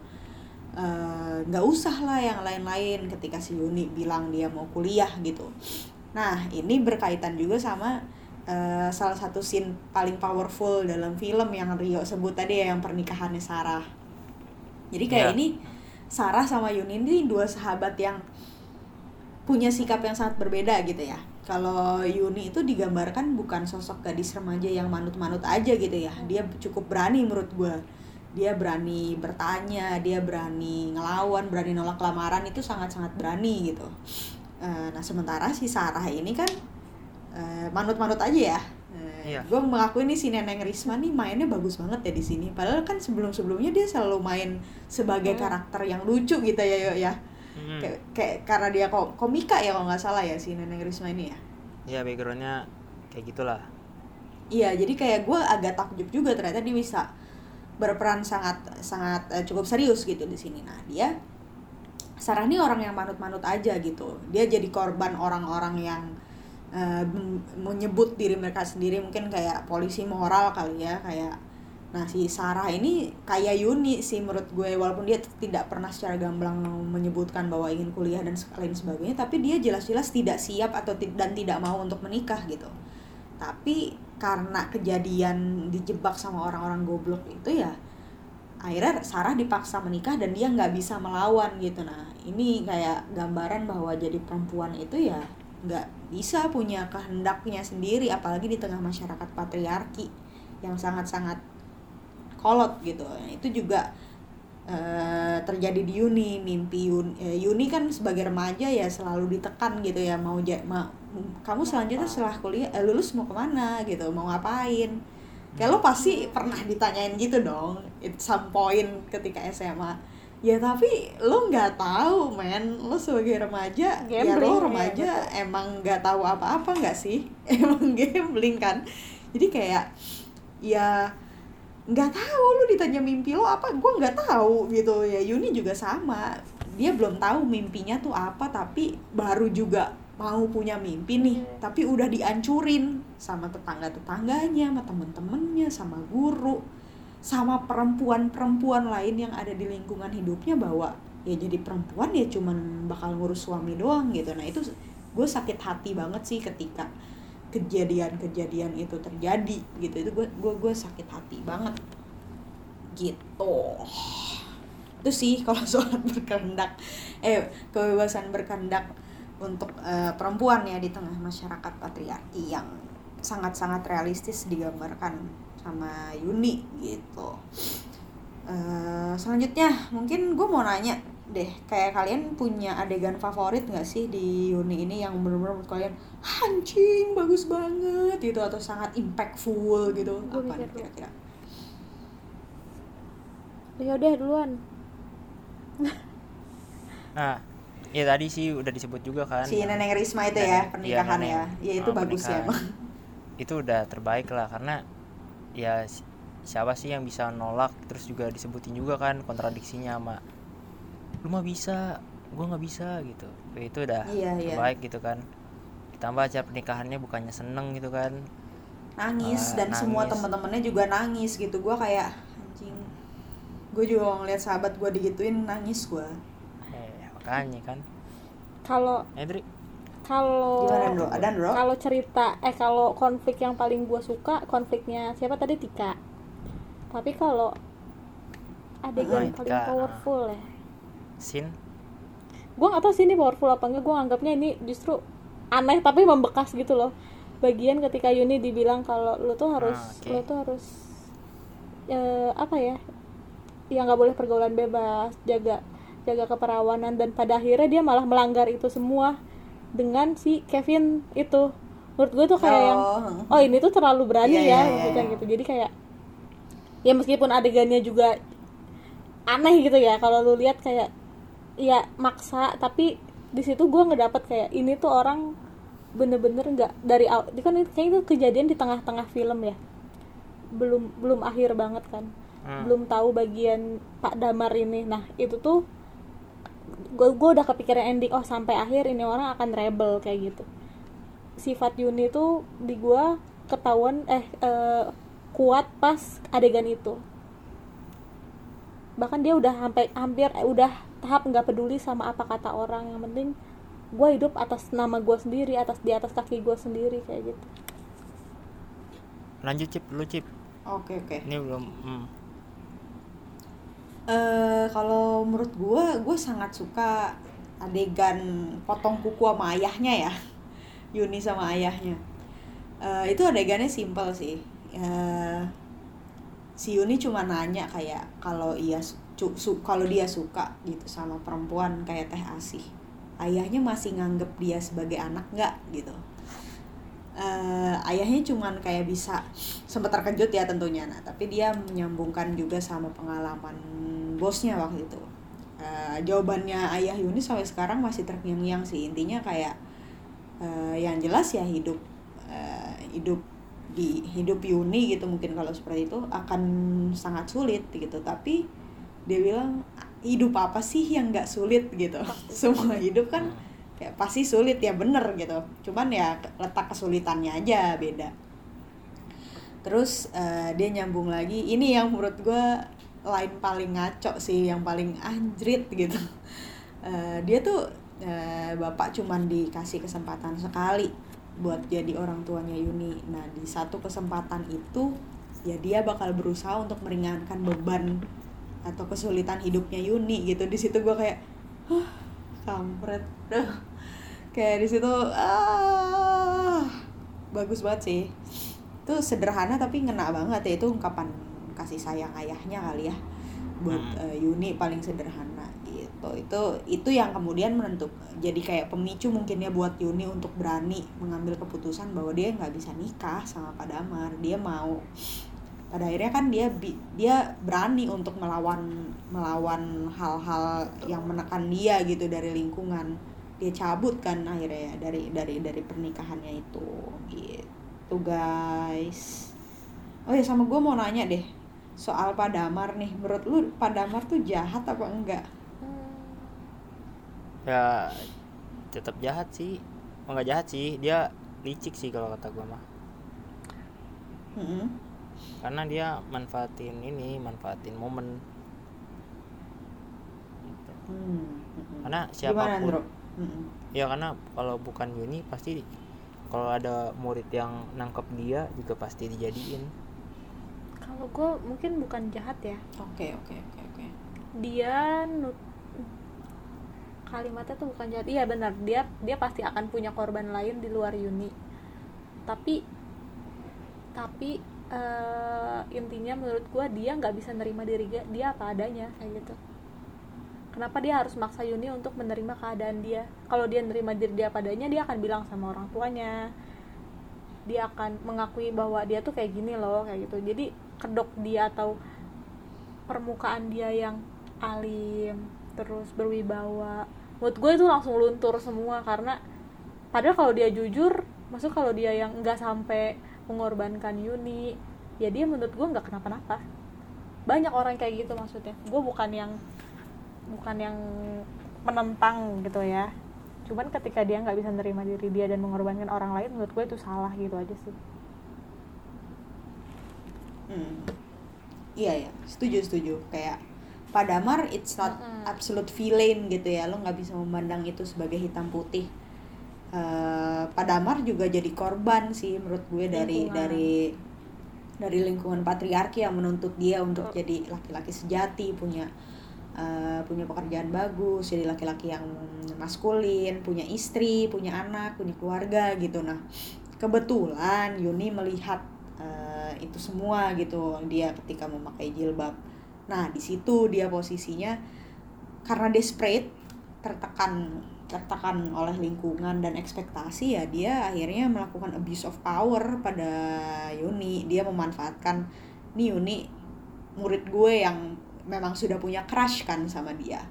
Eh, nggak usah lah yang lain-lain ketika si Yuni bilang dia mau kuliah gitu. Nah ini berkaitan juga sama eh, salah satu scene paling powerful dalam film yang Rio sebut tadi ya yang pernikahannya Sarah. Jadi kayak Ya. ini Sarah sama Yuni ini dua sahabat yang punya sikap yang sangat berbeda gitu ya. Kalau Yuni itu digambarkan bukan sosok gadis remaja yang manut-manut aja gitu ya. Dia cukup berani menurut gue dia berani bertanya dia berani ngelawan berani nolak lamaran itu sangat-sangat berani gitu. Eh, nah sementara si Sarah ini kan eh, manut-manut aja ya. Iya. gue mengakui nih si Neneng Risma nih mainnya bagus banget ya di sini. Padahal kan sebelum-sebelumnya dia selalu main sebagai Hmm. karakter yang lucu gitu ya ya Hmm. kayak, kayak karena dia kok komika ya kalau nggak salah ya si Neneng Risma ini ya Ya backgroundnya kayak gitulah. Iya, jadi kayak gue agak takjub juga ternyata dia bisa berperan sangat sangat eh, cukup serius gitu di sini. Nah dia Sarah ini orang yang manut-manut aja gitu. Dia jadi korban orang-orang yang m- menyebut diri mereka sendiri mungkin kayak polisi moral kali ya kayak. Nah si Sarah ini kayak Yuni sih menurut gue walaupun dia tidak pernah secara gamblang menyebutkan bahwa ingin kuliah dan lain sebagainya, tapi dia jelas-jelas tidak siap atau dan tidak mau untuk menikah gitu. Tapi karena kejadian dijebak sama orang-orang goblok itu ya akhirnya Sarah dipaksa menikah dan dia nggak bisa melawan gitu. Nah ini kayak gambaran bahwa jadi perempuan itu ya nggak bisa punya kehendaknya sendiri apalagi di tengah masyarakat patriarki yang sangat-sangat kolot gitu. Nah, itu juga eh, terjadi di Yuni mimpi Yuni, eh, Yuni kan sebagai remaja ya selalu ditekan gitu ya mau ja- ma- kamu selanjutnya setelah kuliah eh, lulus mau ke mana gitu mau ngapain? Kayak lo pasti pernah ditanyain gitu dong at some point ketika SMA ya tapi lo nggak tahu men. Lo sebagai remaja ya Gambling, lo ya, remaja emang nggak tahu apa-apa nggak sih? Emang gambling kan? Jadi kayak ya nggak tahu lo ditanya mimpi lo apa? Gue nggak tahu gitu. Ya Yuni juga sama. Dia belum tahu mimpinya tuh apa tapi baru juga mau punya mimpi nih. Iya. tapi udah dihancurin sama tetangga tetangganya sama temen-temennya sama guru sama perempuan-perempuan lain yang ada di lingkungan hidupnya bahwa ya jadi perempuan ya cuman bakal ngurus suami doang gitu. Nah itu gue sakit hati banget sih ketika kejadian-kejadian itu terjadi gitu. Itu gue gue gue sakit hati banget. Gitu. Itu sih kalau soal berkehendak. Eh kebebasan berkehendak untuk eh, perempuan ya di tengah masyarakat patriarki yang sangat-sangat realistis digambarkan sama Yuni gitu. Eh, selanjutnya mungkin gue mau nanya deh kayak kalian punya adegan favorit nggak sih di Yuni ini yang benar-benar menurut kalian anjing bagus banget gitu atau sangat impactful gitu? Gua apa nih kira-kira? Ya udah duluan. Nah ya tadi sih udah disebut juga kan si yang- Neneng Risma itu Neneng- ya iya, pernikahan Neneng. ya. Ya itu Ah, bagus ya emang. Itu udah terbaik lah karena ya si- siapa sih yang bisa nolak terus juga disebutin juga kan kontradiksinya sama lu mah bisa gua nggak bisa gitu. Ya, itu udah Iya, iya. terbaik gitu kan. Ditambah acara pernikahannya bukannya seneng gitu kan. Nangis Ah, dan semua nangis. teman-temannya juga nangis gitu. Gue kayak anjing gue juga ngeliat sahabat gue digituin nangis gue eh makanya kan. Kalau Edri? kalau kalau cerita eh kalau konflik yang paling gue suka konfliknya siapa tadi? Tika. Tapi kalau adegan Ah, paling Tika. powerful ya Sin? Gue gak tahu sih ini powerful apa enggak gue anggapnya ini justru aneh tapi membekas gitu loh. Bagian ketika Yuni dibilang kalau lo tuh harus Ah, oke. lo tuh harus eh, apa ya ya nggak boleh pergaulan bebas jaga jaga keperawanan dan pada akhirnya dia malah melanggar itu semua dengan si Kevin itu. Menurut gue tuh kayak yang Oh, oh ini tuh terlalu berani Iya, ya iya, maksudnya iya. gitu. Jadi kayak ya meskipun adegannya juga aneh gitu ya kalau lu lihat kayak ya maksa tapi di situ gue ngedapet kayak ini tuh orang bener-bener nggak dari aw- ini kan kayaknya itu kejadian di tengah-tengah film ya. Belum belum akhir banget kan. Hmm. belum tahu bagian Pak Damar ini. Nah itu tuh gue gue udah kepikiran ending oh sampai akhir ini orang akan rebel kayak gitu. Sifat Yuni tuh di gue ketahuan eh, eh, kuat pas adegan itu. Bahkan dia udah sampai hampir eh, udah tahap nggak peduli sama apa kata orang. Yang penting gue hidup atas nama gue sendiri atas di atas kaki gue sendiri kayak gitu. Lanjut cip. Lu cip. Oke oke. Ini belum hmm. Eh, kalau menurut gue gue sangat suka adegan potong kuku sama ayahnya ya. Yuni sama ayahnya. Eh, itu adegannya simpel sih. Eh, si Yuni cuma nanya kayak kalau su- cu- su- kalau dia suka gitu sama perempuan kayak teh asih ayahnya masih nganggep dia sebagai anak nggak gitu? Eh, ayahnya cuman kayak bisa sempat terkejut ya tentunya nah tapi dia menyambungkan juga sama pengalaman bosnya waktu itu. Eh, jawabannya ayah Yuni sampai sekarang masih terngiang-ngiang sih intinya kayak eh, yang jelas ya hidup eh, hidup di hidup Yuni gitu mungkin kalau seperti itu akan sangat sulit gitu tapi dia bilang hidup apa sih yang nggak sulit? gitu. Semua hidup kan kayak pasti sulit ya bener gitu. Cuman ya letak kesulitannya aja beda. Terus eh, dia nyambung lagi ini yang menurut gue lain paling ngaco sih yang paling anjrit gitu. Eh, dia tuh eh, bapak cuman dikasih kesempatan sekali buat jadi orang tuanya Yuni. Nah di satu kesempatan itu ya dia bakal berusaha untuk meringankan beban atau kesulitan hidupnya Yuni gitu. Di situ gue kayak Hah, kampret. Kayak di situ ah. Bagus banget sih. Itu sederhana tapi ngena banget ya. Itu ungkapan kasih sayang ayahnya kali ya. Buat Hmm. eh, Yuni paling sederhana gitu. Itu itu yang kemudian menentuk jadi kayak pemicu mungkin ya buat Yuni untuk berani mengambil keputusan bahwa dia nggak bisa nikah sama Pak Damar. Dia mau pada akhirnya kan dia dia berani untuk melawan melawan hal-hal yang menekan dia gitu dari lingkungan. Dia cabut kan akhirnya ya dari dari dari pernikahannya itu. Gitu guys. Oh ya sama gue mau nanya deh soal Pak Damar nih. Menurut lu Pak Damar tuh jahat apa enggak? Ya tetap jahat sih. Oh, nggak jahat sih dia licik sih kalau kata gue mah. Mm-mm. Karena dia manfaatin ini manfaatin momen. Gitu. Hmm, karena gimana siapa pun Andro? Mm-mm. ya karena kalau bukan Yuni pasti kalau ada murid yang nangkep dia juga pasti dijadiin. Kalau gue mungkin bukan jahat ya. Oke oke oke oke. Dia nut- kalimatnya tuh bukan jahat. Iya benar. Dia dia pasti akan punya korban lain di luar Yuni. Tapi tapi eh, intinya menurut gua dia nggak bisa nerima diri dia, apa adanya kayak gitu. Kenapa dia harus maksa Yuni untuk menerima keadaan dia? Kalau dia nerima diri dia apa adanya dia akan bilang sama orang tuanya. Dia akan mengakui bahwa dia tuh kayak gini loh kayak gitu. Jadi kedok dia atau permukaan dia yang alim terus berwibawa menurut gue itu langsung luntur semua. Karena padahal kalau dia jujur maksud kalau dia yang nggak sampai mengorbankan Yuni ya dia menurut gue nggak kenapa-napa banyak orang kayak gitu maksudnya gue bukan yang bukan yang menentang gitu ya cuman ketika dia nggak bisa nerima diri dia dan mengorbankan orang lain menurut gue itu salah gitu aja sih Hmm. Iya ya, setuju setuju. Kayak Pak Damar it's not absolute villain gitu ya. Lo nggak bisa memandang itu sebagai hitam putih. Eh, Pak Damar juga jadi korban sih menurut gue dari Lingkungan. dari dari lingkungan patriarki yang menuntut dia untuk jadi laki-laki sejati, punya eh, punya pekerjaan bagus, jadi laki-laki yang maskulin, punya istri, punya anak, punya keluarga gitu. Nah, kebetulan Yuni melihat eh, itu semua gitu dia ketika memakai jilbab. Nah, di situ dia posisinya karena desperate, tertekan tertekan oleh lingkungan dan ekspektasi ya dia akhirnya melakukan abuse of power pada Yuni. Dia memanfaatkan nih Yuni murid gue yang memang sudah punya crush kan sama dia.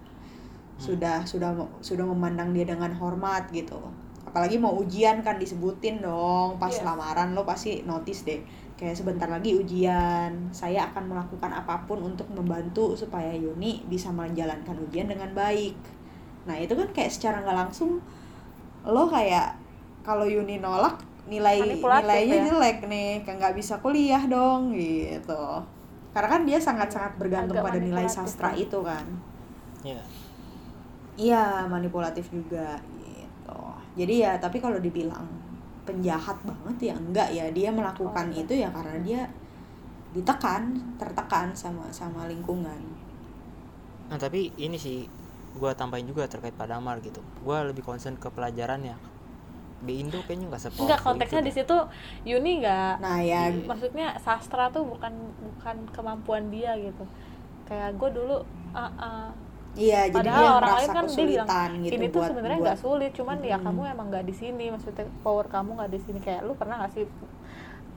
Sudah sudah sudah memandang dia dengan hormat gitu. Apalagi mau ujian kan disebutin dong pas Yes. lamaran lo pasti notice deh kayak sebentar lagi ujian saya akan melakukan apa pun untuk membantu supaya Yuni bisa menjalankan ujian dengan baik nah itu kan kayak secara nggak langsung lo kayak kalau Yuni nolak nilai nilainya ya. jelek nih kayak nggak bisa kuliah dong gitu karena kan dia sangat-sangat bergantung Agak pada nilai sastra ya. itu kan ya Iya, manipulatif juga gitu. Jadi ya, tapi kalau dibilang penjahat banget ya enggak ya. Dia melakukan Oh, enggak. itu ya karena dia ditekan, tertekan sama sama lingkungan. nah tapi ini sih gua tambahin juga terkait Pak Damar gitu gua lebih concern ke pelajarannya di Indo kayaknya nggak sepowerful enggak konteksnya di situ Yuni nggak Nah, ya maksudnya sastra tuh bukan bukan kemampuan dia gitu kayak gue dulu ah, ah. iya jadi padahal dia orang merasa lain kan dia bilang gitu ini tuh sebenarnya nggak sulit cuman ya Hmm. kamu emang nggak di sini maksudnya power kamu nggak di sini kayak lu pernah nggak sih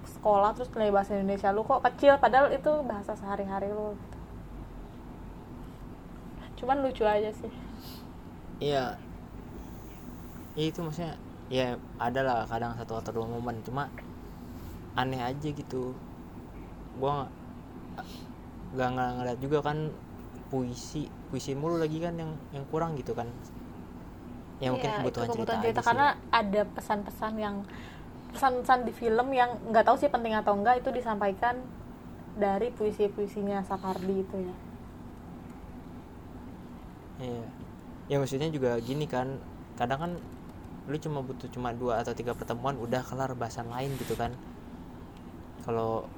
sekolah terus nilai bahasa Indonesia lu kok kecil padahal itu bahasa sehari-hari lu gitu. Cuman lucu aja sih Iya. Ya itu maksudnya ya ada lah kadang satu atau dua momen cuma aneh aja gitu. Gua nggak nggak ngeliat juga kan puisi puisi mulu lagi kan yang yang kurang gitu kan. Ya mungkin Iya, kebutuhan, itu cerita kebutuhan cerita sih. karena ada pesan-pesan yang pesan-pesan di film yang nggak tahu sih penting atau enggak itu disampaikan dari puisi-puisinya Sapardi itu ya Iya. Ya maksudnya juga gini kan, kadang kan lu cuma butuh cuma dua atau tiga pertemuan udah kelar bahasan lain gitu kan. Kalau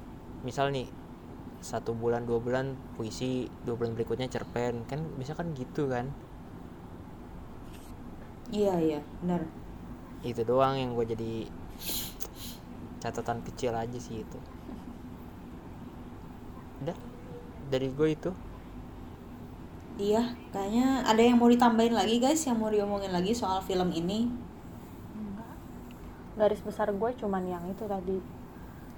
misal nih satu bulan dua bulan puisi dua bulan berikutnya cerpen kan bisa kan gitu kan Iya iya, benar. itu doang yang gue jadi catatan kecil aja sih itu udah dari gue itu Iya, kayaknya ada yang mau ditambahin lagi guys, yang mau diomongin lagi soal film ini. enggak. Garis besar gue cuman yang itu tadi.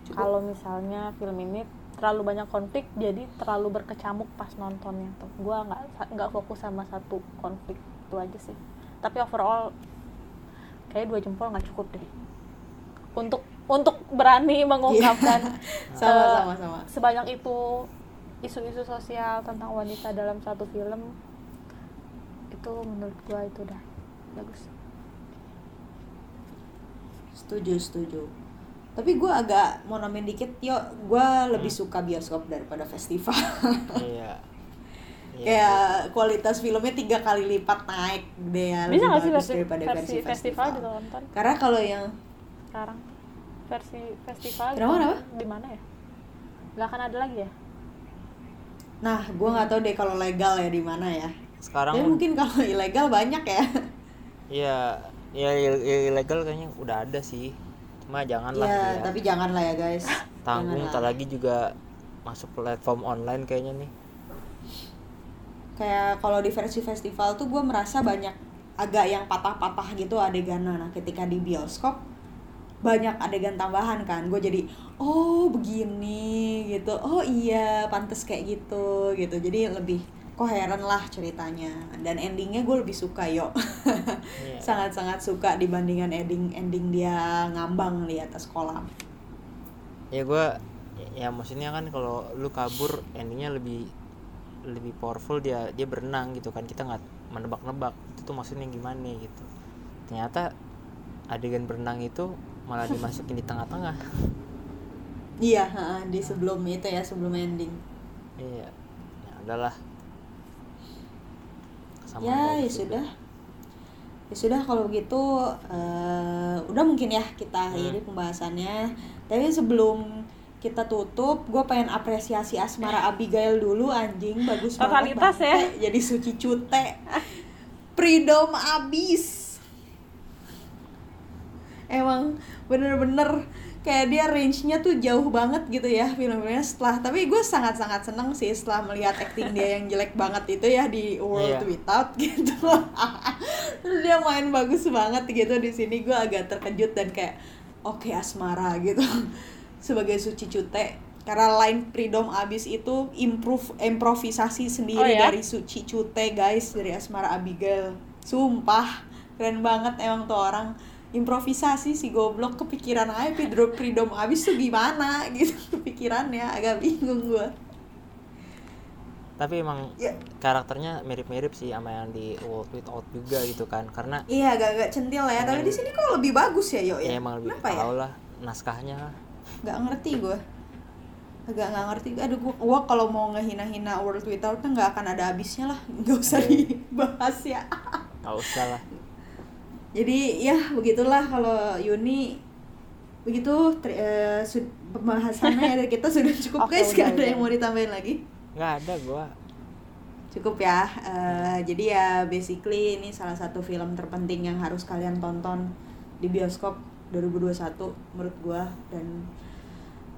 Kalau misalnya film ini terlalu banyak konflik jadi terlalu berkecamuk pas nontonnya tuh. Gue nggak nggak fokus sama satu konflik itu aja sih. Tapi overall kayak dua jempol nggak cukup deh. Untuk untuk berani mengungkapkan sama eh, sama sama. sebanyak itu isu-isu sosial tentang wanita dalam satu film itu menurut gue itu udah bagus. Setuju setuju. Tapi gue agak mau nambahin dikit yuk gue lebih Hmm. suka bioskop daripada festival. Iya. Iya, kayak kualitas filmnya tiga kali lipat naik deh ya bisa lebih nggak sih versi, daripada versi festival ditonton karena kalau yang sekarang. Versi festival kenapa? di mana ya? Nggak akan ada lagi ya nah gue nggak tahu deh kalau legal ya di mana ya. Sekarang tapi mungkin kalau ilegal banyak ya. Iya ya il- ilegal kayaknya udah ada sih. Cuma janganlah ya ya. tapi jangan lah ya guys. Tanggung Janganlah. ntar lagi juga masuk platform online kayaknya nih. Kayak kalau di versi festival tuh gue merasa banyak agak yang patah-patah gitu adegannya nah ketika di bioskop banyak adegan tambahan kan. Gue jadi oh begini gitu. Oh iya pantes kayak gitu gitu. Jadi lebih koheren lah ceritanya. Dan endingnya gue lebih suka yo. Iya. sangat-sangat suka dibandingkan ending ending dia ngambang di atas kolam. Ya gua ya maksudnya kan kalau lu kabur endingnya lebih lebih powerful dia dia berenang gitu kan. Kita nggak menebak-nebak. Itu tuh maksudnya gimana gitu. Ternyata adegan berenang itu malah dimasukin di tengah-tengah. Iya di sebelum itu ya sebelum ending. Iya ya udahlah. Sama ya ya sudah. Ya sudah kalau begitu eh, udah mungkin ya kita Hmm. akhiri pembahasannya. Tapi sebelum kita tutup gue pengen apresiasi asmara Abigail dulu anjing. Bagus banget Totalitas ya. Bangke. jadi suci cute. Freedom abis emang bener-bener kayak dia range-nya tuh jauh banget gitu ya filmnya setelah tapi gue sangat-sangat seneng sih setelah melihat acting dia yang jelek banget itu ya di World Iya. Without gitu terus dia main bagus banget gitu di sini gue agak terkejut dan kayak oke asmara gitu sebagai suci cute karena line freedom abis itu improve improvisasi sendiri Oh, ya? dari suci cute guys dari asmara Abigail sumpah keren banget emang tuh orang improvisasi si goblok kepikiran aja freedom freedom abis tuh gimana? Gitu kepikirannya agak bingung gue tapi emang ya. karakternya mirip-mirip sih sama yang di World Without juga gitu kan karena iya agak-agak centil ya tapi di sini kok lebih bagus ya yo ya, ya emang lebih kenapa ya? lah naskahnya lah. nggak ngerti gue agak nggak ngerti. Aduh gua, gua kalau mau ngehina-hina World Without kan nggak akan ada habisnya lah. Nggak usah dibahas ya. Nggak usah lah jadi ya begitulah kalau Yuni. Begitu tri- eh, sud- pembahasannya dari kita sudah cukup Oke, guys. nggak ada yang mau ditambahin lagi? Nggak ada gua. Cukup ya. Eh, jadi ya basically ini salah satu film terpenting yang harus kalian tonton di bioskop 2021 menurut gua. Dan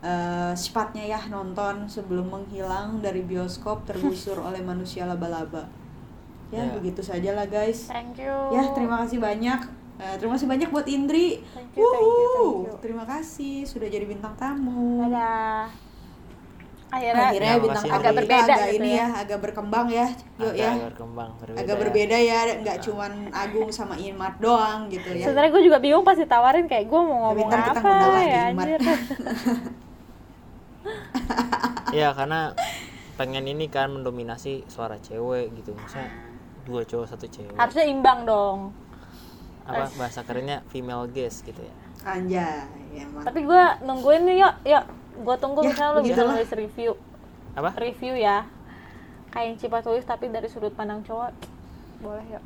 eh, secepatnya ya nonton sebelum menghilang dari bioskop tergusur oleh manusia laba-laba ya Ya. begitu saja lah guys. Thank you. Ya terima kasih banyak. Eh, terima kasih banyak buat Indri. Thank you, thank you, thank you. terima kasih sudah jadi bintang tamu. Dadah. Akhirnya, akhirnya Ya, bintang tamu Agak kita berbeda agak gitu ini ya. ya agak berkembang ya yuk agak ya. berkembang berbeda. Agak ya. berbeda ya nggak cuman Agung sama Imart doang gitu ya. Sebenarnya gue juga bingung pas ditawarin kayak gue mau ngomong kita apa lagi, ya anjir. Iya karena pengen ini kan mendominasi suara cewek gitu misalnya dua cowok satu cewek. Harusnya imbang dong. Apa bahasa kerennya? Female gaze gitu ya? Anjay emang. Tapi gue nungguin nih yuk yuk. Gue tunggu Ya, misalnya lo bisa nulis review. Apa? Review ya. Kayak yang Cipa tulis tapi dari sudut pandang cowok. Boleh yuk.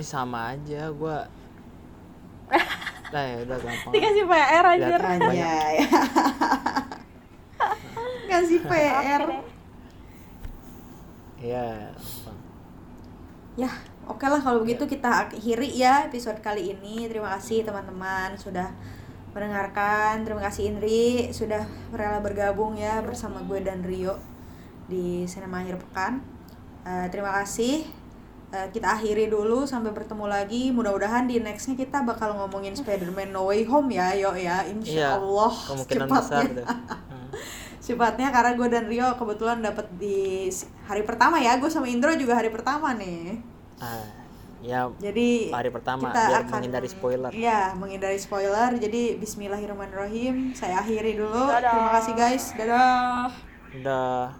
Ih, sama aja gua. Lah ya udah gampang. Dikasih PR anjir Lihat. anjay. Kasih PR Oke gampang ya oke lah kalau begitu kita akhiri ya episode kali ini. Terima kasih teman-teman sudah mendengarkan. Terima kasih Indri sudah rela bergabung ya bersama gue dan Rio di sinema akhir pekan. Eh, terima kasih. Eh, kita akhiri dulu sampai bertemu lagi. Mudah-mudahan di nextnya kita bakal ngomongin Spider-Man No Way Home ya, yo ya, insya Iya, Allah kemungkinan besar Cepatnya karena gue dan Rio kebetulan dapat di hari pertama ya, gue sama Indro juga hari pertama nih. Ah, ya Jadi Hari pertama, kita biar akan menghindari spoiler. Iya, menghindari spoiler. Jadi Bismillahirrahmanirrahim. Saya akhiri dulu. Dadah. Terima kasih guys. Dadah. udah